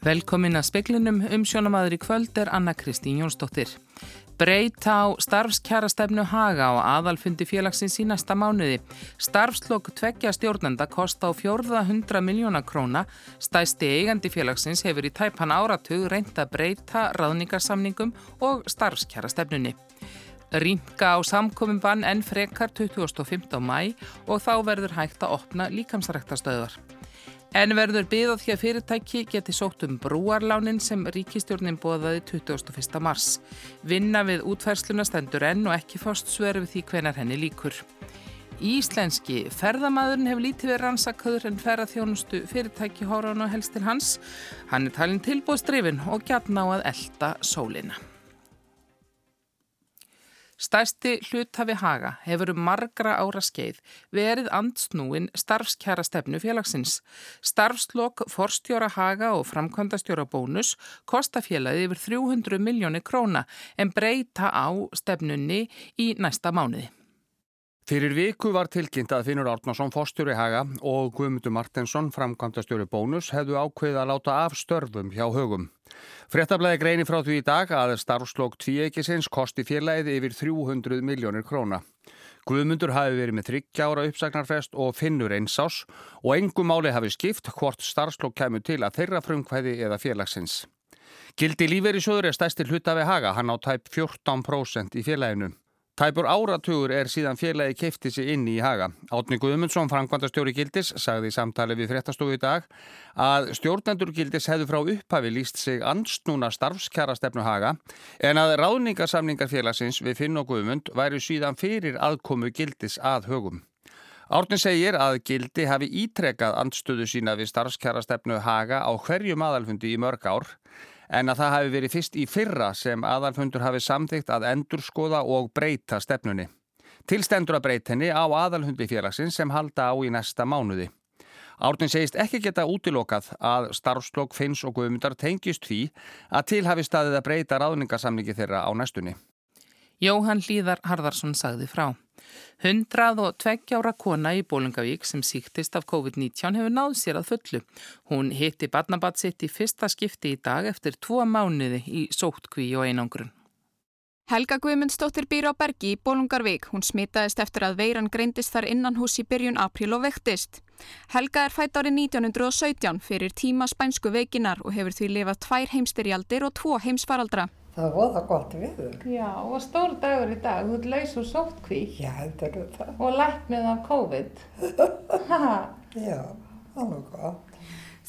Velkomin að speklinum um sjónamaður í kvöld er Anna Kristín Jónsdóttir. Breyt á starfskjara Haga og aðalfundi félagsins í næsta mánuði. Starfslokk tveggja stjórnenda kost á fjórða hundra miljóna króna. Stæsti eigandi félagsins hefur í tæpan áratug reynd að breyta ráðningarsamningum og starfskjara stefnunni. Rýmka á samkominn bann enn frekar 25. mæ og þá verður hægt að opna líkamsræktastöðar. En verður byggðað því að fyrirtæki geti sótt um brúarlánin sem ríkistjórnin bóðaði 21. mars. Vinna við útfærsluna stendur enn og ekki fást sverfi því hvenar henni líkur. Íslenski ferðamadurinn hefur lítið verið rannsakaður en ferðarþjónustu fyrirtæki hóran og helst til hans. Hann er talin tilbúðstrifin og gætna á að elda sólina. Stærsti hluthafi Haga hefur um margra ára skeið verið andsnúin starfskjara stefnu félagsins. Starfslokk, forstjóra Haga og framkvæmdastjóra bónus kosta félagið yfir 300 miljónir króna en breyta á stefnunni í næsta mánuði. Fyrir viku var tilkynnt að Finnur Árnason, fórstjóri Haga og Guðmundur Martensson, framkvæmdastjóri bónus, hefðu ákveðið að láta af störfum hjá högum. Frettablaði greini frá því í dag að starfslokk tvíeikisins kosti félagið yfir 300 miljónir króna. Guðmundur hafi verið með þryggjára uppsagnarfest og Finnur einsás og engum máli hafi skipt hvort starfslokk kemur til að þeirra frumkvæði eða félagsins. Gildi lífeyrisöður er stæstir hlutafi Haga, hann á tæp 14% í félaginu. Tæpur áratugur er síðan félagi keifti sig inn í Haga. Átni Guðmundsson, frangvandastjóri Gildis, sagði í samtali við fréttastofu í dag að stjórnendur Gildis hefðu frá upphafi líst sig ansnúna starfskjara stefnu Haga en að ráðningarsamningar félagsins við Finn og Guðmund væri síðan fyrir aðkomu Gildis að högum. Átni segir að Gildi hafi ítrekað andstöðu sína við starfskjara stefnu Haga á hverju maðalfundi í mörg ár en að það hafi verið fyrst í fyrra sem aðalfundur hafi samþygt að endurskoða og breyta stefnunni. Tilstendur að breytinni á aðalhundi félagsins sem halda á í næsta mánuði. Árnin segist ekki geta útilokað að starfslokk Finns og Guðmundar tengist því að til hafi staðið að breyta ráðningasamningi þeirra á næstunni. Jóhann Líðar Harðarsson sagði frá. Hundrað og tveggjára kona í Bólungavík sem síktist af COVID-19 hefur náð sér að fullu. Hún hitti badnabat sitt í fyrsta skipti í dag eftir tvo mánuði í sótkví og einangrun. Helga Guðmundsdóttir býr á Bergi í Bólungarvík. Hún smitaðist eftir að veiran greindist þar innan hús í byrjun april og vektist. Helga er fætt árið 1917 fyrir tíma spænsku veikinar og hefur því lifað tvær heimstyrjaldir og tvo heimsfaraldra. Það er voða gott viður. Já, og stór dagur í dag, þú ert laus úr sóttkví. Já, heldur þú það. Og læknið af COVID. Já, það er gott.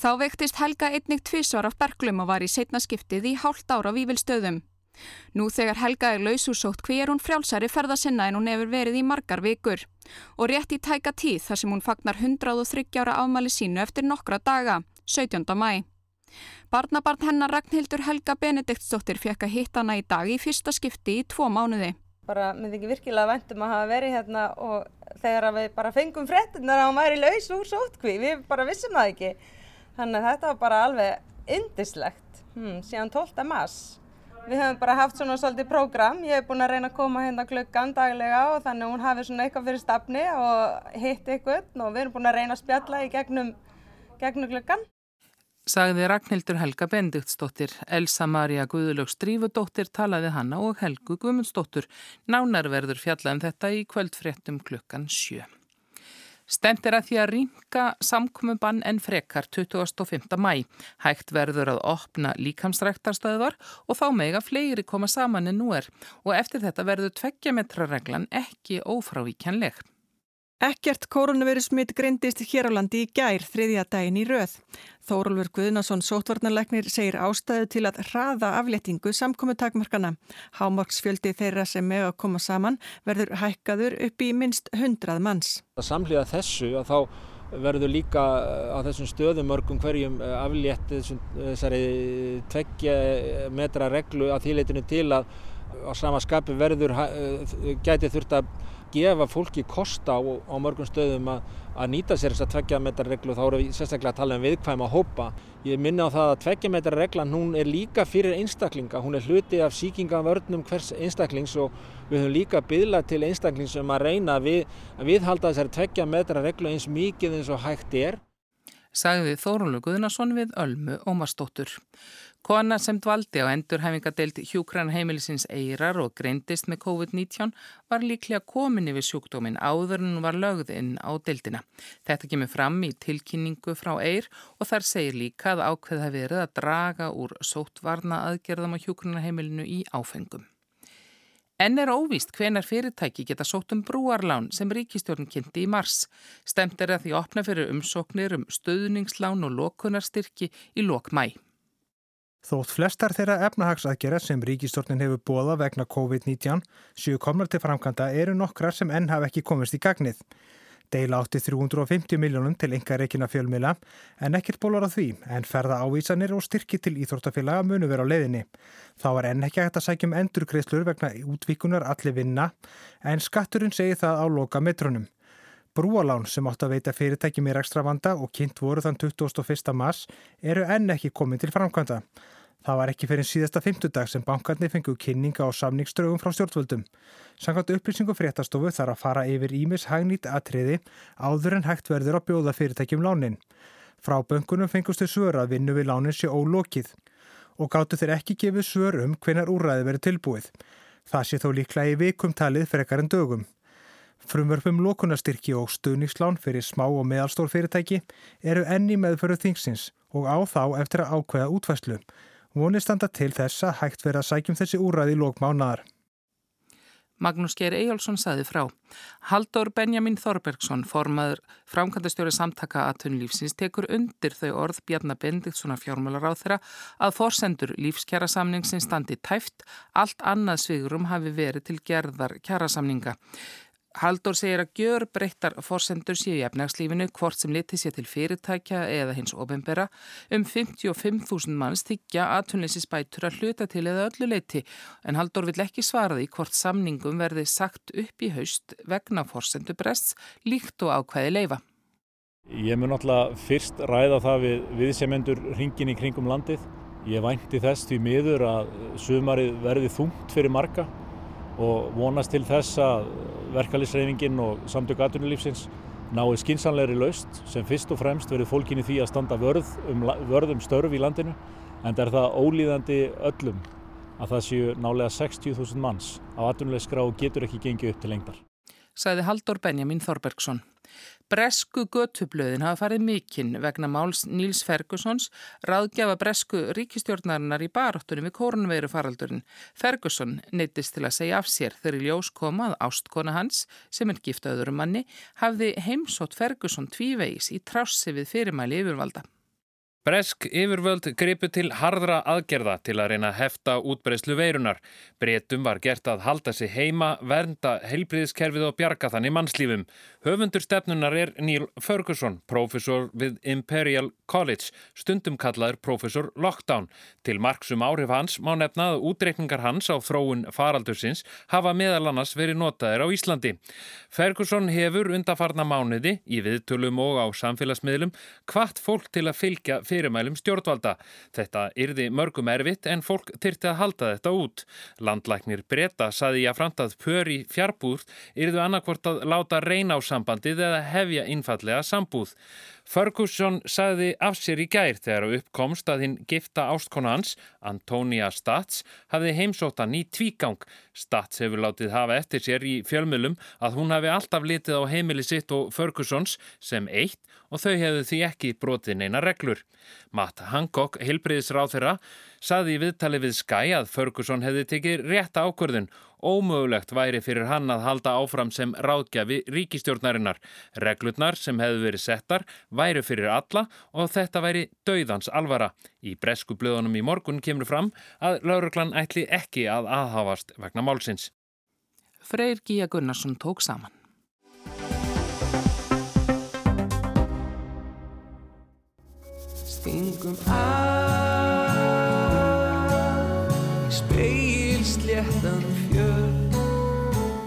Þá veiktist Helga einnig tvísvar af berglum og var í setna skiptið í hálft ára vívilstöðum. Nú þegar Helga er laus úr sóttkví er hún frjálsæri ferðasinna en hún hefur verið í margar vikur. Og rétt í tæka tíð þar sem hún fagnar 130 ára afmæli sínu eftir nokkra daga, 17. mæ. Barnabarn hennar Ragnhildur Helga Benediktsdóttir fekk að hitta hana í dag í fyrsta skipti í tvo mánuði. Bara myndi ekki virkilega vendum að hafa verið hérna og þegar við bara fengum frettinnar að hún væri laus úr sótkví, við bara vissum það ekki. Þannig að þetta var bara alveg indislegt, hmm, síðan 12. mass. Við höfum bara haft svona svolítið prógram, ég hef búin að reyna að koma hérna klukkan daglega og þannig að hún hafi svona eitthvað fyrir stafni og hitt eitthvað og við erum búin að reyna að spjalla í gegnum, gegnum klukkan sagði Ragnhildur Helga Bendiktsdóttir. Elsa Maria Guðlögs Drífudóttir talaði hanna og Helgu Guðmundsdóttur. Nánarverður fjallaðum þetta í kvöldfréttum klukkan sjö. Stemt er að því að rýmka samkominnbann en frekar 25. mæ. Hægt verður að opna líkamsræktarstöðvar og þá mega fleiri koma saman en nú er og eftir þetta verður tveggjametrareglan ekki ófrávíkjanleg. Ekkert koronavirusmitt greindist hér á landi í gær þriðja daginn í röð. Þórólfur Guðnason sótvarnarleiknir segir ástæðu til að hraða afléttingu samkomi takmarkana. Hámarksfjöldi þeirra sem með að koma saman verður hækkaður upp í minst hundrað manns. Samlega þessu að þá verður líka á þessum stöðum mörgum hverjum aflétt þessari tveggja metra reglu að þýleitinu til að á sama skapi verður gæti þurft að gefa fólki kosta á, á mörgum stöðum að, að nýta sér þess að tveggja metra reglu þá erum við sérstaklega að tala um viðkvæma hópa. Ég minna á það að tveggja metra reglan hún er líka fyrir einstaklinga, hún er hluti af síkingavörnum hvers einstaklings og við höfum líka byggla til einstaklings um að reyna að, við, að viðhalda þessari tveggja metra reglu eins mikið eins og hægt er. sagði Þórólur Guðnason við Ölmu Ómarsdóttur. Kona sem dvaldi á endurhæfingadeild hjúkran heimilisins Eirar og greindist með COVID-19 var líklega komin yfir sjúkdómin áður en hún var lögð inn á deildina. Þetta kemur fram í tilkynningu frá Eir og þar segir líka að ákveða verið að draga úr sótvarna aðgerðum á hjúkranarheimilinu í áfengum. En er óvíst hvenar fyrirtæki geta sótt um brúarlán sem ríkistjórn kynnti í mars. Stemt er að því opna fyrir umsóknir um stöðningslán og lokunarstyrki í lok mæ. Þótt flestar þeirra efnahagsaðgerra sem ríkistjórnin hefur bóða vegna COVID-19 séu komnar til framkvæmda eru nokkrar sem enn hafa ekki komist í gagnið. Deila átti 350 miljónum til enga reikina fjölmila en ekkert bólar á því en ferða ávísanir og styrki til íþórtafélaga munu vera á leiðinni. Þá er enn ekki hægt að sækjum endurgreislur vegna útvíkunar allir vinna en skatturinn segir það á loka metrunum. Brúalán sem átt að veita fyrirtæki mér ekstra vanda og kynnt voru þann 21. mars eru enn ekki komin til framkvæmda. Það var ekki fyrir síðasta fymtudag sem bankarnir fengu kynninga á samningsdraugum frá stjórnvöldum. Sankant upplýsingu fréttastofu þarf að fara yfir ímis hagnýtt atriði áður en hægt verður að bjóða fyrirtækjum lánin. Frá böngunum fengustu svör að vinnu við lánin sé ólokið og gáttu þeir ekki gefið svör um hvenar úræði verið tilbúið. Það sé þó líklega í vikum talið frekar en dögum. Frumverfum lokunastyrki og stuðningslán fyrir smá og meðalstór fyrirtæki eru enni meðföru þingsins og á þá eftir að ákveða útvæslu. Vonir standa til þess að hægt verið að sækjum þessi úræði lókmánaðar. Magnús Geir Eyjálsson saði frá. Haldur Benjamin Þorbergsson, formaður framkvæmdastjóri samtaka að tunnlífsins, tekur undir þau orð Bjarnar Bendiktssonar fjármálar á þeirra að forsendur lífskjara samningsin standi tæft, allt annað svigurum hafi verið til gerðar kjara samninga. Haldur segir að gjör breyttar forsendur séu í efnagslífinu hvort sem litið sé til fyrirtækja eða hins ofinbera. Um 55.000 manns þykja aðtunleysi spætur að hluta til eða öllu leiti en Haldur vill ekki svara því hvort samningum verði sagt upp í haust vegna forsendubrest líkt og ákveði leifa. Ég mun alltaf fyrst ræða það við viðsemendur ringin í kringum landið. Ég vænti þess því miður að sumarið verði þungt fyrir marga og vonast til þess að verkefælisreifingin og samtök aðtunulífsins náðu skinsanlegri laust sem fyrst og fremst verið fólkinni því að standa vörð um, vörð um störf í landinu en það er það ólíðandi öllum að það séu nálega 60.000 manns á aðtunulegskrá og getur ekki gengið upp til lengdar. Sæði Haldur Benjamin Þorbergsson. Bresku götublöðin hafa farið mikinn vegna máls Níls Fergusons ráðgjafa bresku ríkistjórnarinnar í baróttunum við kórnveiru faraldurinn. Ferguson neittist til að segja af sér þegar ljós komað ástkona hans, sem er giftaður manni, hafði heimsótt Ferguson tvívegis í trássi við fyrirmæli yfirvalda. Bresk yfirvöld gripu til harðra aðgerða til að reyna að hefta útbreyslu veirunar. Bretum var gert að halda sig heima, vernda heilbriðskerfið og bjarga þannig mannslífum. Höfundur stefnunar er Neil Ferguson, profesor við Imperial College, stundum kallaður profesor Lockdown. Til marksum áhrif hans má nefna að útreikningar hans á þróun faraldursins hafa meðal annars verið notaðir á Íslandi. Ferguson hefur undarfarna mánuði í viðtölum og á samfélagsmiðlum hvart fólk til að fylgja fyrirmælum stjórnvalda. Þetta yrði mörgum erfitt en fólk þyrti að halda þetta út. Landlæknir Breta saði að framtað pör í fjarbúð yrðu annarkvort að láta reyna á sambandið eða hefja innfallega sambúð. Ferguson sagði af sér í gær þegar uppkomst að hinn gifta ástkona hans, Antonia Stats, hafði heimsóttan í tvígang. Stats hefur látið hafa eftir sér í fjölmjölum að hún hafi alltaf litið á heimili sitt og Fergusons sem eitt og þau hefðu því ekki brotið neina reglur. Matt Hancock, hilbriðisráð þeirra, saði í viðtali við Sky að Ferguson hefði tekið rétta ákvörðun Ómögulegt væri fyrir hann að halda áfram sem ráðgjafi ríkistjórnarinnar. Reglurnar sem hefðu verið settar væri fyrir alla og þetta væri dauðans alvara. Í bresku blöðunum í morgun kemur fram að lauruglan ætli ekki að aðhafast vegna málsins. Freyr Gíja Gunnarsson tók saman. Stingum að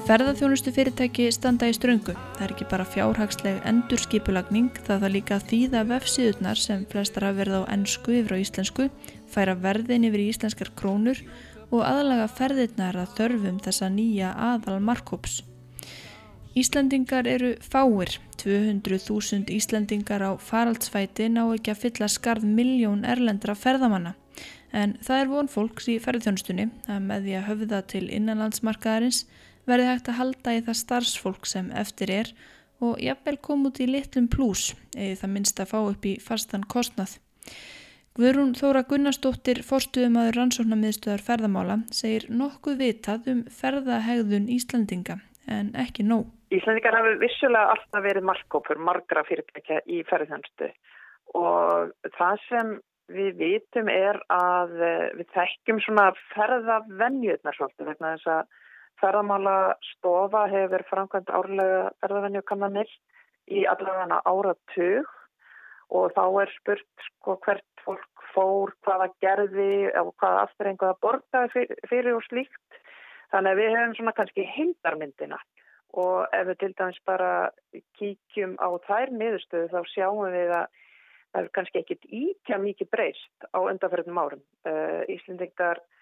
Ferðarþjónustu fyrirtæki standa í ströngu. Það er ekki bara fjárhagsleg endurskipulagning, það það líka þýða vefsíðunar sem flestar hafa verið á ennsku yfir á íslensku, færa verðin yfir í íslenskar krónur og aðlaga ferðirnar að þörfum þessa nýja aðal markkóps. Íslandingar eru fáir, 200.000 Íslandingar á faraldsfæti ná ekki að fylla skarð miljón erlendra ferðamanna. En það er von fólks í ferðarþjónustunni að með því að höfða til innanlandsmarkaðarins verði hægt að halda í það starfsfólk sem eftir er og jafnvel kom út í litlum plús eða það minnst að fá upp í fastan kostnað. Guðrún Þóra Gunnarsdóttir, forstuðumadur rannsóknarmiðstöðar ferðamála, segir nokkuð vitað um ferðahegðun Íslandinga en ekki nóg. Íslandingar hafi vissulega alltaf verið markkópur, margra fyrirtækja í ferðarþjónustu og það sem við vitum er að eh, við þekkjum svona ferðavennjurnar svolítið vegna þess að ferðamála stofa hefur framkvæmt árlega ferðavennjukannanir í allavega áratug og þá er spurt sko hvert fólk fór, hvaða gerði og hvaða afturrenguða borgaði fyrir, og slíkt. Þannig að við hefum svona kannski heildarmyndina og ef við til dæmis bara kíkjum á þær miðurstöðu þá sjáum við að það er kannski ekkit ítja mikið breyst á undanferðnum árum. Uh, Íslendingar eh,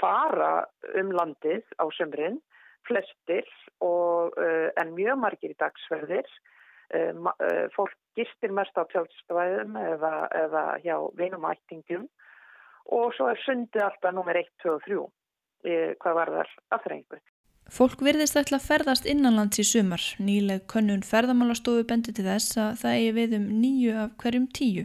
fara um landið á sömurinn, flestir og, uh, en mjög margir í dagsverðir. Uh, fólk gistir mest á tjálstvæðum eða, eða hjá vinumættingum og svo er sundið alltaf nummer 1, 2 og 3 hvað var þar aðþrengu. Fólk virðist ætla að ferðast innanlands í sumar. Nýleg könnun ferðamálastofu bendi til þess að það eigi við um nýju af hverjum tíu.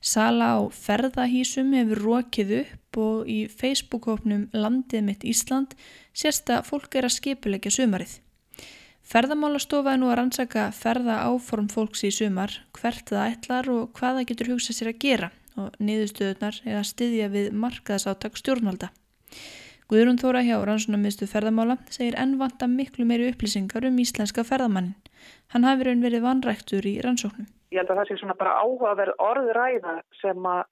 Sala á ferðahísum hefur rókið upp og í Facebook-hópnum Landið mitt Ísland sérst að fólk er að skipulegja sumarið. Ferðamálastofa er nú að rannsaka ferða áform fólks í sumar, hvert það ætlar og hvað það getur hugsað sér að gera og niðurstöðunar er að styðja við markaðsáttak stjórnvalda. Guðrún Þóra hjá Rannsónamistu ferðamála segir ennvanta miklu meiri upplýsingar um íslenska ferðamannin. Hann hafi raun verið vanræktur í rannsóknum. Ég held að það sé svona bara áhugaverð orðræða sem að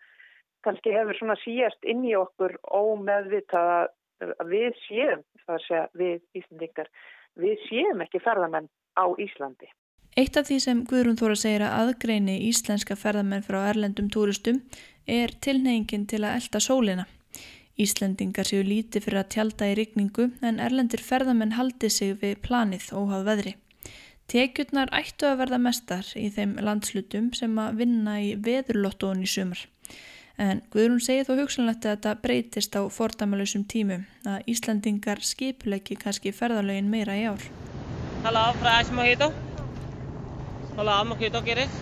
kannski hefur svona síjast inn í okkur ómeðvitað að við séum, það sé að við Íslandingar, við séum ekki ferðamenn á Íslandi. Eitt af því sem Guðrún Þóra segir að aðgreini íslenska ferðamenn frá erlendum túristum er tilneyingin til að elda sólina. Íslendingar séu líti fyrir að tjálta í rigningu en erlendir ferðamenn haldi sig við planið óháð veðri. Tekjurnar ættu að verða mestar í þeim landslutum sem að vinna í veðurlottóun í sumar. En Guðrún segir þó hugsanlegt að þetta breytist á fordæmalösum tímum að Íslandingar skipulegi kannski ferðalögin meira í ár. Halló, fræs mojito. Halló, mojito gerir.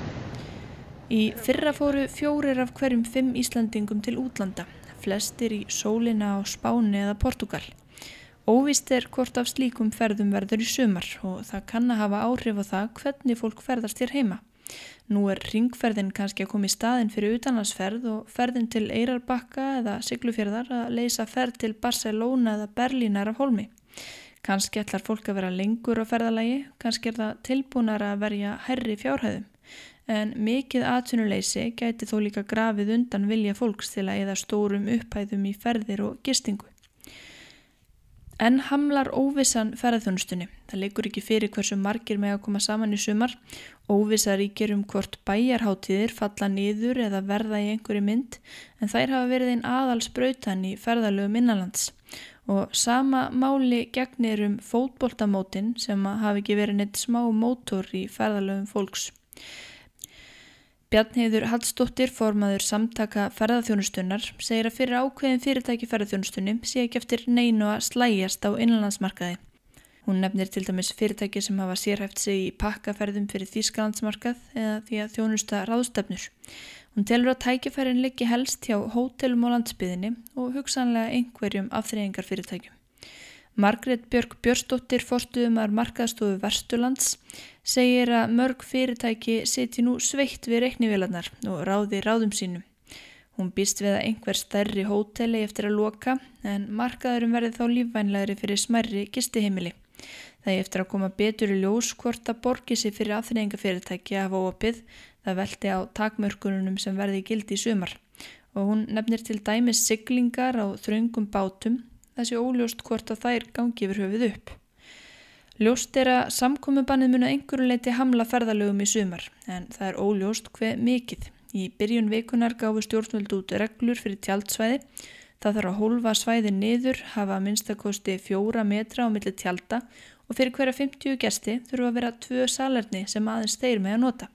Í fyrra fóru fjórir af hverjum fimm Íslandingum til útlanda flestir í sólina á Spáni eða Portugal. Óvist er hvort af slíkum ferðum verður í sumar og það kann að hafa áhrif á það hvernig fólk ferðast hér heima. Nú er ringferðin kannski að koma í staðin fyrir utanlandsferð og ferðin til Eirarbakka eða Siglufjörðar að leysa ferð til Barcelona eða Berlínar af holmi. Kannski ætlar fólk að vera lengur á ferðalagi, kannski er það tilbúnar að verja herri fjárhæðum en mikið atvinnuleysi gæti þó líka grafið undan vilja fólks til að eða stórum upphæðum í ferðir og gistingu. En hamlar óvissan ferðarþjónustunni. Það leikur ekki fyrir hversu margir með að koma saman í sumar. Óvissa ríkir um hvort bæjarháttíðir falla niður eða verða í einhverju mynd en þær hafa verið einn aðalsbrautan í ferðarlögum innanlands. Og sama máli gegnir um fótboltamótin sem hafi ekki verið neitt smá mótor í ferðarlögum fólks. Bjarnheiður Hallstóttir, formaður samtaka ferðarþjónustunnar, segir að fyrir ákveðin fyrirtæki ferðarþjónustunni sé ekki eftir neinu að slægjast á innanlandsmarkaði. Hún nefnir til dæmis fyrirtæki sem hafa sérhæft sig í pakkaferðum fyrir Þýskalandsmarkað eða því að þjónusta ráðstefnur. Hún telur að tækifærin liggi helst hjá hótelum og landsbyðinni og hugsanlega einhverjum afþreyingar fyrirtækjum. Margret Björg Björnsdóttir, forstuðumar markaðstofu Versturlands, segir að mörg fyrirtæki siti nú sveitt við reiknivélarnar og ráði ráðum sínum. Hún býst við að einhver stærri hóteli eftir að loka en markaðurum verði þá lífvænlegri fyrir smerri gistiheimili. Það er eftir að koma betur í ljós hvort að borgi sér fyrir aðþreyingafyrirtæki að hafa opið það velti á takmörkununum sem verði gildi í sumar og hún nefnir til dæmis siglingar á þröngum bátum þessi óljóst hvort að þær gangi yfir höfuð upp. Ljóst er að samkominnbannið mun að einhverju leiti hamla ferðalögum í sumar en það er óljóst hver mikið. Í byrjun vikunar gáfi stjórnvöld út reglur fyrir tjaldsvæði Það þarf að hólfa svæði niður, hafa minnstakosti fjóra metra á milli tjálta og fyrir hverja 50 gesti þurfa að vera tvö salerni sem aðeins þeir með að nota.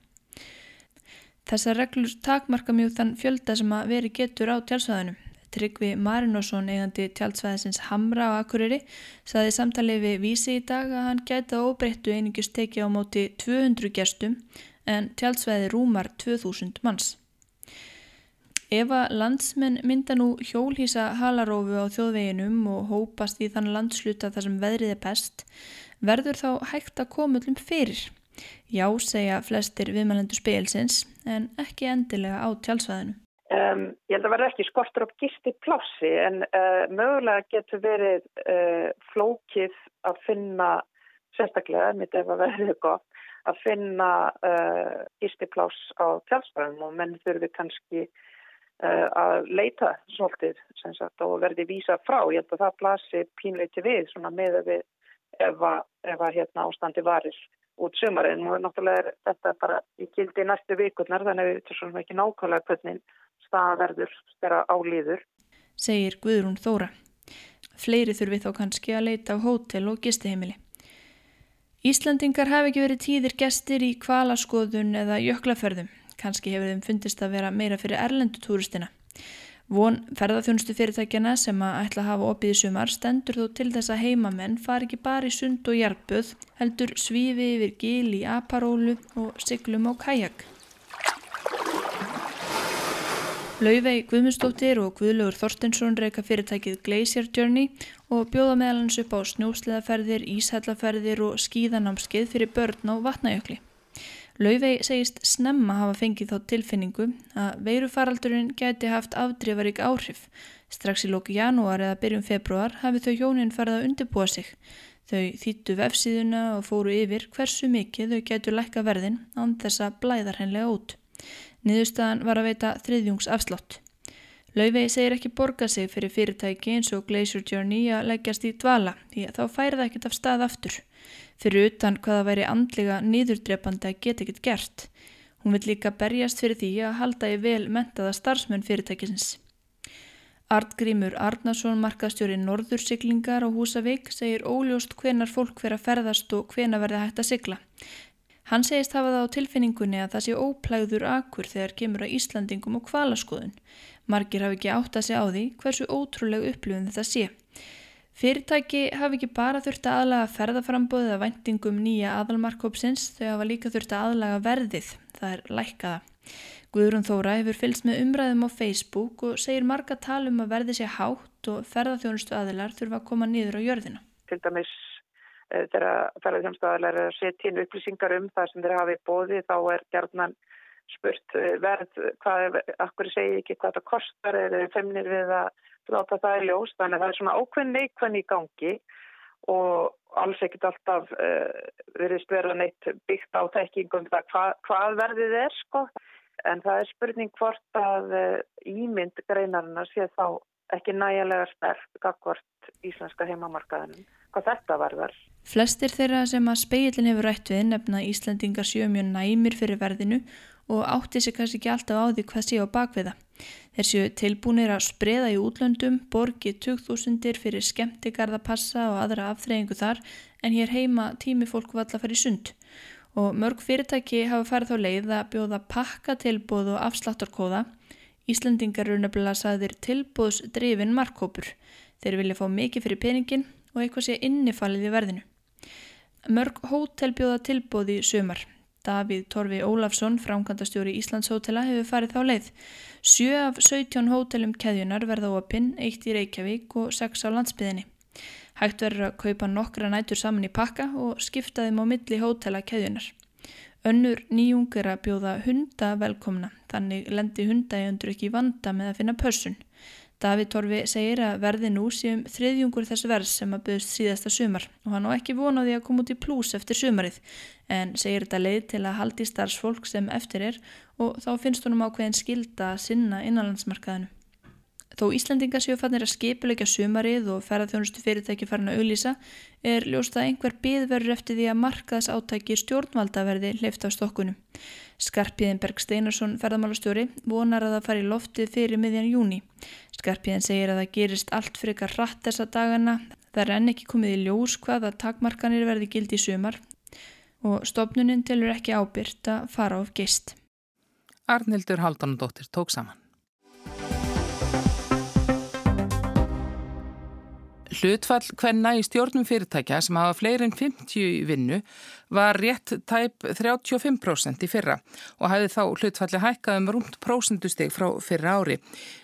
Þessar reglur takmarka mjög þann fjölda sem að veri getur á tjálsvæðinu. Tryggvi Marinósson eigandi tjálsvæðisins Hamra á Akureyri saði samtalið við vísi í dag að hann gæta óbreyttu einingust teki á móti 200 gestum en tjálsvæði rúmar 2000 manns. Ef að landsmenn mynda nú hjólhísa halarófu á þjóðveginum og hópast í þann landsluta þar sem veðrið er best, verður þá hægt að koma öllum fyrir. Já, segja flestir viðmælendur spilsins, en ekki endilega á tjálsvæðinu. Um, ég held að verða ekki skortur upp gisti plássi en uh, mögulega getur verið uh, flókið að finna, sérstaklega, mitt ef að verðið er gott, að finna uh, gisti pláss á tjálsvæðinu og menn þurfi kannski að leita svolítið sagt, og verði vísa frá. Ég held að það plasi pínleiti við með að við ef að, ef að hérna, ástandi varir út sumarinn og náttúrulega er þetta bara í gildi næstu vikurnar þannig að við veitum ekki nákvæmlega hvernig staðverður stera álýður. Segir Guðrún Þóra. Fleiri þurfi þó kannski að leita á hótel og gistiheimili. Íslandingar hafi ekki verið tíðir gestir í kvalaskoðun eða jöklaferðum. Kanski hefur þeim fundist að vera meira fyrir erlendu túristina. Von ferðarþjónustu fyrirtækjana sem að ætla að hafa opið í sumar stendur þó til þess að heimamenn fari ekki bara í sund og hjarpöð, heldur svífi yfir gil í aparólu og siglum á kajak. Laufey Guðmundsdóttir og Guðlaugur Þorstensson reyka fyrirtækið Glacier Journey og bjóða meðalans upp á snjósleðaferðir, ísællaferðir og skíðanámskeið fyrir börn á vatnajökli. Laufey segist snemma hafa fengið þá tilfinningu að veirufaraldurinn gæti haft afdrifarík áhrif. Strax í lóku janúar eða byrjum februar hafi þau hjónin farið að undirbúa sig. Þau þýttu vefsíðuna og fóru yfir hversu mikið þau gætu lækka verðin án þessa blæðarhenlega út. Niðurstaðan var að veita þriðjungs afslátt. Laufey segir ekki borga sig fyrir fyrirtæki eins og Glacier Journey að leggjast í dvala því að þá færi það ekkert af stað aftur fyrir utan hvaða væri andlega nýðurdrepandi að geta ekkert gert. Hún vil líka berjast fyrir því að halda í vel mentaða starfsmenn fyrirtækisins. Artgrímur Arnason, markastjóri Norðursiglingar á Húsavík, segir óljóst hvenar fólk vera ferðast og hvena verða hægt að sigla. Hann segist hafa það á tilfinningunni að það sé óplægður akkur þegar kemur að Íslandingum og kvalaskoðun. Margir hafi ekki átt að segja á því hversu ótrúleg upplifun þetta sé. Fyrirtæki hafi ekki bara þurft að aðlaga ferðaframbóðið að vendingum nýja aðalmarkkópsins, þau hafa líka þurft að aðlaga verðið, það er lækkaða. Guðrún Þóra hefur fylgst með umræðum á Facebook og segir marga talum að verði sé hátt og ferðarþjónustu aðilar þurfa að koma nýður á jörðina. Til dæmis þegar ferðarþjónustu aðilar er að setja inn upplýsingar um það sem þeir hafi bóði þá er gerðnan spurt eh, verð, hvað, akkur segi ekki hvað það kostar? Eða femnir við að láta það í ljós? Þannig að það er svona ákveðin neikvæðin í gangi og alls ekkit alltaf uh, verðist vera neitt byggt á þekkingum það hva, hvað verðið er sko. En það er spurning hvort að uh, ímynd greinarinn að sé þá ekki nægilega sterk akkord íslenska heimamarkaðinum hvað þetta verðar. Flestir þeirra sem að speilin hefur rætt við nefna Íslandingar séu mjög næmir fyrir verðinu og átti sig kannski ekki alltaf á því hvað sé á bakviða. Þeir séu tilbúinir að spreða í útlöndum, borgi 2000 fyrir skemmtigarðapassa og aðra afþreyingu þar en hér heima tími fólk valla að fara í sund. Og mörg fyrirtæki hafa farið þá leið að bjóða pakkatilbóð og afsláttarkóða. Íslandingar eru nefnilega saðir tilbóðsdrifin markkópur. Þeir vilja fá mikið fyrir peningin og eitthvað sé innifalið í verðinu. Mörg hótel bjóða tilbóði sömar. Davíð Torfi Ólafsson, framkvæmdastjóri Íslandshótela, hefur farið þá leið. Sjö af 17 hótelum keðjunar verða opinn, eitt í Reykjavík og sex á landsbyðinni. Hægt verður að kaupa nokkra nætur saman í pakka og skipta þeim á milli hótela keðjunar. Önnur nýjung er að bjóða hunda velkomna, þannig lendi hundaegundur ekki vanda með að finna pörsun. Davíð Torfi segir að verði nú séum þriðjungur þess verðs sem að byggst síðasta sumar og hann á ekki vonaði að koma út í plús eftir sumarið en segir þetta leið til að haldi starfsfólk sem eftir er og þá finnst honum ákveðin skilda að sinna innanlandsmarkaðinu. Þó Íslandingar séu fannir að skipuleika sumarið og ferðarþjónustu fyrirtæki farin að auðlýsa er ljóst að einhver byðverður eftir því að markaðs átæki stjórnvalda verði hleyft á stokkunum. Skarpiðinberg Steinarsson ferðamálastjóri vonar að það fari loftið fyrir miðjan júni. Skarpiðin segir að það gerist allt fyrir eitthvað rætt þessa dagana. Það er enn ekki komið í ljós hvað að takmarkanir verði gildi í sumar og stopnuninn tilur ekki ábyrgt að fara of geist. Arnildur Haldanadóttir tók saman. Hlutfall hvenna í stjórnum fyrirtækja sem hafa fleiri en 50 í vinnu var rétt tæp 35% í fyrra og hafði þá hlutfalli hækkað um rúmt prósendusteg frá fyrra ári.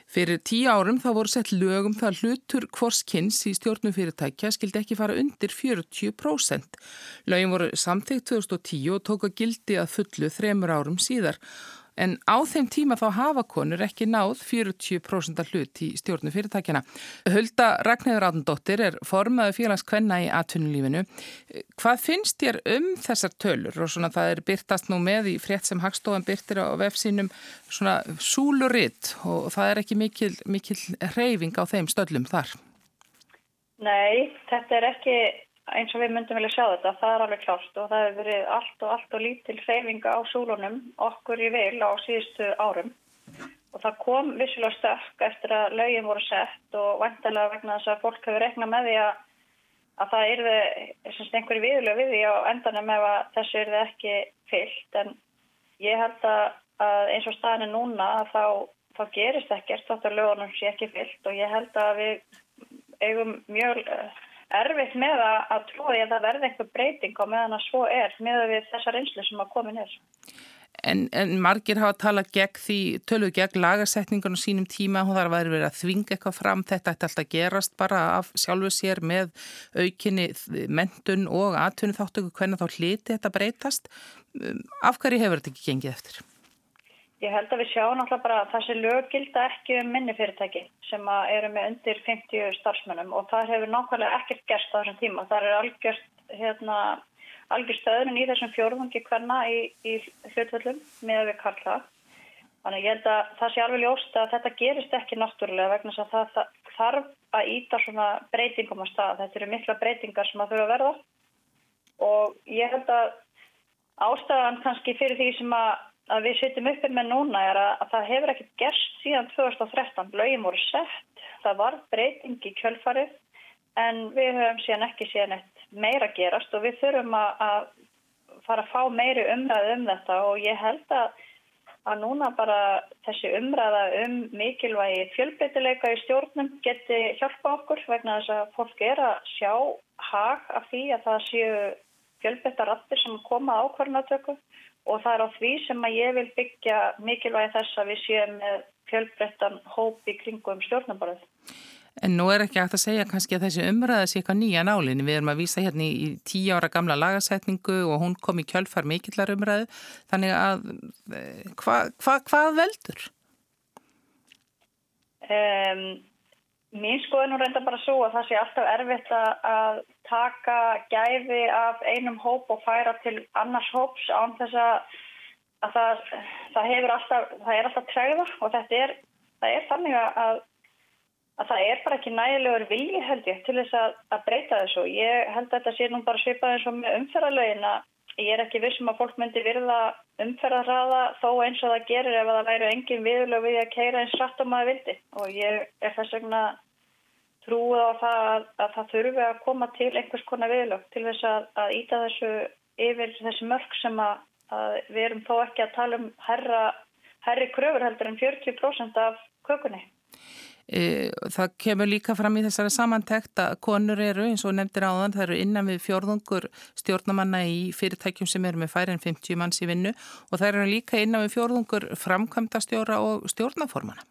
Fyrir tíu árum þá voru sett lögum það hlutur hvorskynns í stjórnum fyrirtækja skildi ekki fara undir 40%. Lögum voru samþygt 2010 og tók að gildi að fullu þremur árum síðar en á þeim tíma þá hafa konur ekki náð 40% hlut í stjórnu fyrirtækjana. Hulda Ragnæður Átundóttir er formaðu félagskvenna í atvinnulífinu. Hvað finnst þér um þessar tölur og svona það er byrtast nú með í frétt sem Hagstofan byrtir á vefsínum svona súluritt og það er ekki mikil, mikil reyfing á þeim stöllum þar? Nei, þetta er ekki eins og við myndum vilja sjá þetta, það er alveg klárt og það hefur verið allt og allt og lítil hreyfinga á súlunum okkur í vil á síðustu árum. Og það kom vissulega stökk eftir að lögin voru sett og vantilega vegna þess að fólk hefur regnað með því að, að það yrði einhverju viðlega við því á endanum ef þessu yrði ekki fyllt. En ég held að eins og staðinu núna þá, þá gerist ekkert þátt að lögunum sé ekki fyllt. Og ég held að við eigum mjög erfitt með að, að trúi að það verði eitthvað breyting á meðan að svo er með við þessar einslu sem að komin er. En, en margir hafa talað gegn því, töluð gegn lagasetningunum sínum tíma, hún þarf að vera að þvinga eitthvað fram, þetta ætti alltaf gerast bara af sjálfu sér með aukinni mentun og aðtunni þáttöku hvernig þá hliti þetta breytast. Af hverju hefur þetta ekki gengið eftir? Ég held að við sjáum náttúrulega bara að þessi lög gilda ekki um minni fyrirtæki sem eru með undir 50 starfsmönnum og það hefur nákvæmlega ekkert gerst á þessum tíma. Það er algjörst, hérna, stöðun í þessum fjórðungi hverna í, í hlutvöldum með við karla. Þannig ég held að það sé alveg ljóst að þetta gerist ekki náttúrulega vegna að það, það þarf að íta svona breytingum á stað. Þetta eru mikla breytingar sem að þurfa að verða og ég held að ástæðan kannski fyrir því sem að að við setjum uppið með núna er að, að það hefur ekkert gerst síðan 2013. Laugin voru sett, það var breyting í kjölfarið en við höfum síðan ekki síðan eitt meira gerast og við þurfum að, að fara að fá meiri umræðu um þetta og ég held að, að núna bara þessi umræða um mikilvægi fjölbreytileika í stjórnum geti hjálpa okkur vegna þess að fólk er að sjá hag af því að það séu fjölbreytarattir sem koma ákvarðanatöku og það er á því sem að ég vil byggja mikilvægi þess að við séum með fjölbreyttan hóp í kringum stjórnabaröð. En nú er ekki hægt að segja kannski að þessi umræða sé eitthvað nýja nálinni. Við erum að vísa hérna í tíu ára gamla lagasetningu og hún kom í kjölfar mikillar umræðu. Þannig að hvað hva, hva veldur? Um, mín skoðin er reynda bara svo að það sé alltaf erfitt að taka gæði af einum hóp og færa til annars hóps án þess að, að það, það alltaf, það er alltaf tregða og þetta er, er þannig að, að það er bara ekki nægilegur vilji held ég til þess að, að breyta þessu. Ég held að þetta sé nú bara svipað eins og með umferðarlegin að ég er ekki vissum að fólk myndi virða umferðarraða þó eins og það gerir ef það væri engin viðlög við að keira eins rætt og maður vildi og ég er þess vegna trúið á það að, að það þurfi að koma til einhvers konar viðlög til þess að, að íta þessu yfir þessi mörg sem að, að við erum þó ekki að tala um herra, herri kröfur heldur en 40% af kökunni. E, það kemur líka fram í þessari samantekt að konur eru eins og nefndir áðan það eru innan við fjórðungur stjórnamanna í fyrirtækjum sem eru með færi en 50 manns í vinnu og það eru líka innan við fjórðungur framkvæmda stjóra og stjórnaformana.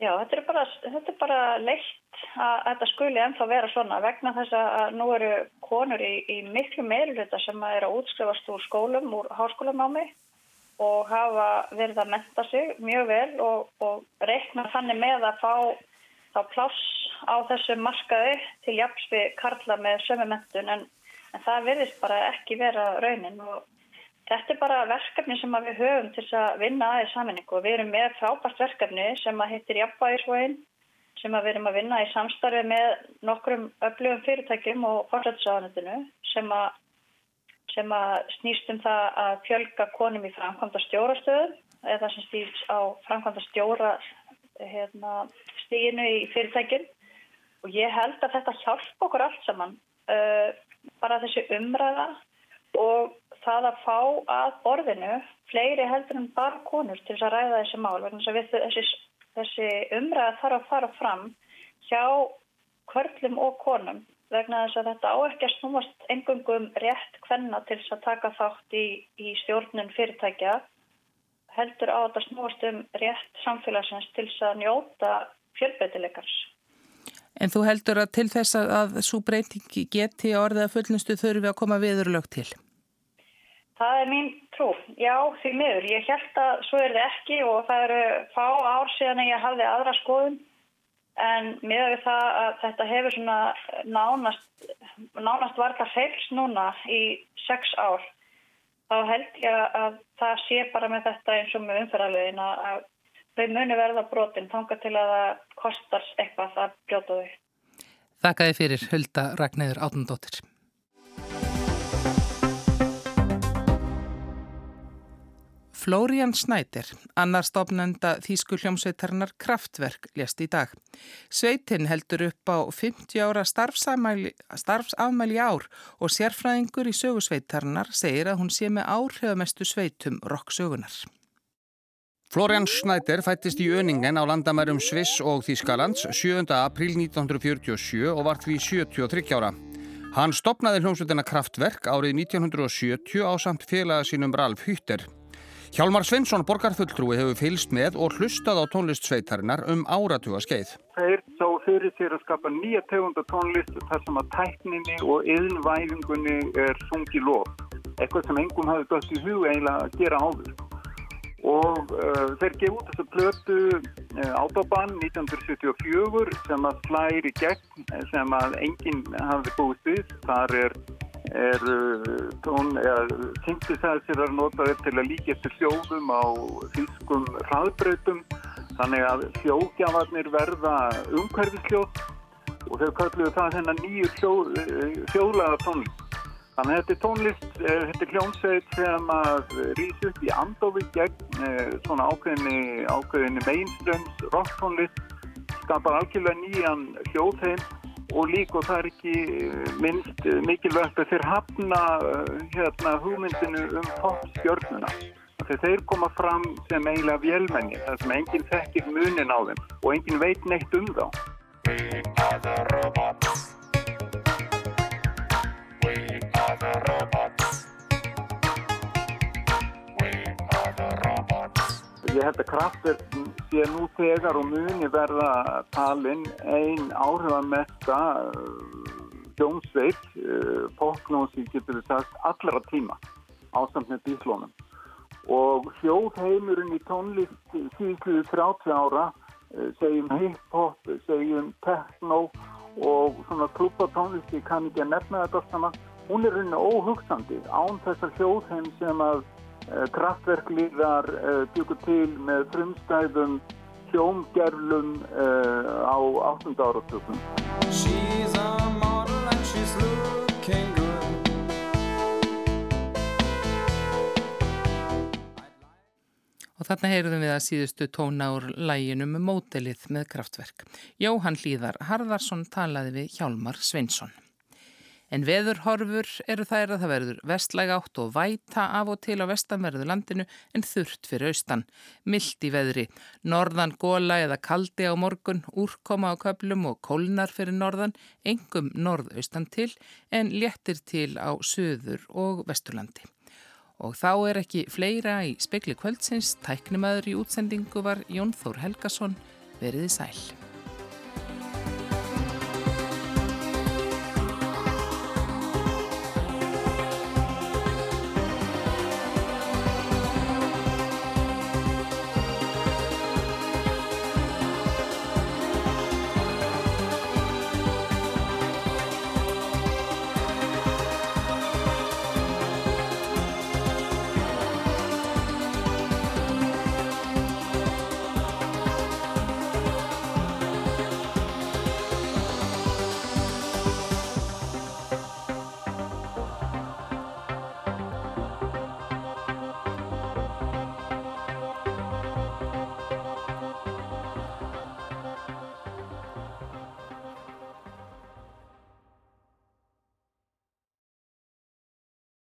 Já, þetta er bara, þetta er bara leitt að þetta skuli ennþá vera svona vegna þess að nú eru konur í, í miklu meiruluta sem er að útskrifast úr skólum, úr háskólamámi og hafa verið að menta sig mjög vel og, og reikna þannig með að fá þá pláss á þessu markaði til jafnsvi karla með sömu mentun en, en það verðist bara ekki vera raunin og Þetta er bara verkefni sem við höfum til að vinna aðeins saminningu og við erum með frábært verkefni sem að hittir Jafnbæðisvóin sem að við erum að vinna í samstarfi með nokkrum öflugum fyrirtækjum og fórlætsáðanutinu sem sem að snýst um það að fjölga konum í framkvæmda stjórastöðu eða sem stýrs á framkvæmda stjóra hérna, stíginu í fyrirtækinn og ég held að þetta hjálp okkur allt saman uh, bara þessi umræða og það að fá að borðinu fleiri heldur en bara konur til þess að ræða þessi mál vegna þess að þessi, þessi umræða þarf að fara fram hjá kvörlum og konum vegna þess að þetta á ekki að snúast engungum rétt hvenna til þess að taka þátt í, í stjórnun fyrirtækja heldur á þetta snúast um rétt samfélagsins til þess að njóta fjölbreytileikars. En þú heldur að til þess að, að svo breytingi geti orðið að fullnustu þurfi að koma viðurlög til? Það er mín trú. Já, því miður. Ég held að svo er þetta ekki og það eru fá ár síðan ég hafði aðra skoðun en miður við það að þetta hefur svona nánast, nánast varga feils núna í sex ár. Þá held ég að það sé bara með þetta eins og með umferðarlegin að þau muni verða brotin þanga til að það kostar eitthvað að brjóta þau. Þakkaði fyrir Hulda Ragnæður Átnandóttir. Flórian Snæder, annar stofnenda Þýsku hljómsveitarnar Kraftverk, lést í dag. Sveitin heldur upp á 50 ára starfsafmæli ár og sérfræðingur í sögusveitarnar segir að hún sé með áhrifamestu sveitum rocksögunar. Florian Schneider fættist í Öningen á landamærum Sviss og Þýskalands 7. april 1947 og var því 73 ára. Hann stopnaði hljómsveitina Kraftverk árið 1970 á samt félaga sínum Ralf Hütter. Hjálmar Svensson borgarfulltrúi hefur fylst með og hlustað á tónlistsveitarinnar um áratuga skeið. Þeir sá fyrir sér að skapa nýja tegunda tónlist þar sem að tækninni og yðnvæfingunni er sungi lof. Eitthvað sem engum hafi gott í hug eiginlega að gera áður. Og uh, þeir gefa út þessu plötu uh, Autobahn 1974 sem að slæri gegn sem að enginn hafi búið við. Þar er er eða synthesizer er notaður til að líka eftir hljóðum á fylskum hraðbreytum þannig að hljóðgjafarnir verða umhverfisljóð og þau kalluðu það þennan nýju hljóðlega tónlist. Þannig að þetta er tónlist, eh, þetta er hljómsveit sem að rýs upp í andofi gegn eh, svona ákveðinni, ákveðinni mainstreams rock tónlist, skapar algjörlega nýjan hljóðheim og líka og það er ekki eh, minnst eh, mikilvægt að þeir hafna eh, hérna, hugmyndinu um toppstjörnuna. Þegar þeir koma fram sem eiginlega vélmenni, þar sem enginn þekkir munin á þeim og enginn veit neitt um þá. Ég held að kraftverk sé nú þegar og muni verða talinn ein áhrifamesta hljómsveit, uh, uh, popknósi getur við sagt, allra tíma ásamt með bíslónum. Og hljóðheimurinn í tónlist síðuðu 30 ára, uh, segjum hip-hop, segjum techno og svona klúpatónlist, ég kann ekki að nefna þetta saman, hún er rauninni óhugsandi án þessar hljóðheim sem að kraftverklíðar eh, byggur til með frumstæðum hljómgerlum eh, á 8. áratökum. Og þarna heyrðum við að síðustu tóna úr læginum um mótelið með kraftverk. Jóhann Hlíðar Harðarsson talaði við Hjálmar Sveinsson. En veðurhorfur eru þær að það verður vestlæg átt og væta af og til á vestanverðu landinu en þurft fyrir austan. Milt í veðri, norðan góla eða kaldi á morgun, úrkoma á köplum og kólnar fyrir norðan, engum norðaustan til en léttir til á söður og vesturlandi. Og þá er ekki fleira í spekli kvöldsins, tæknimaður í útsendingu var Jón Þór Helgason, veriði sæl.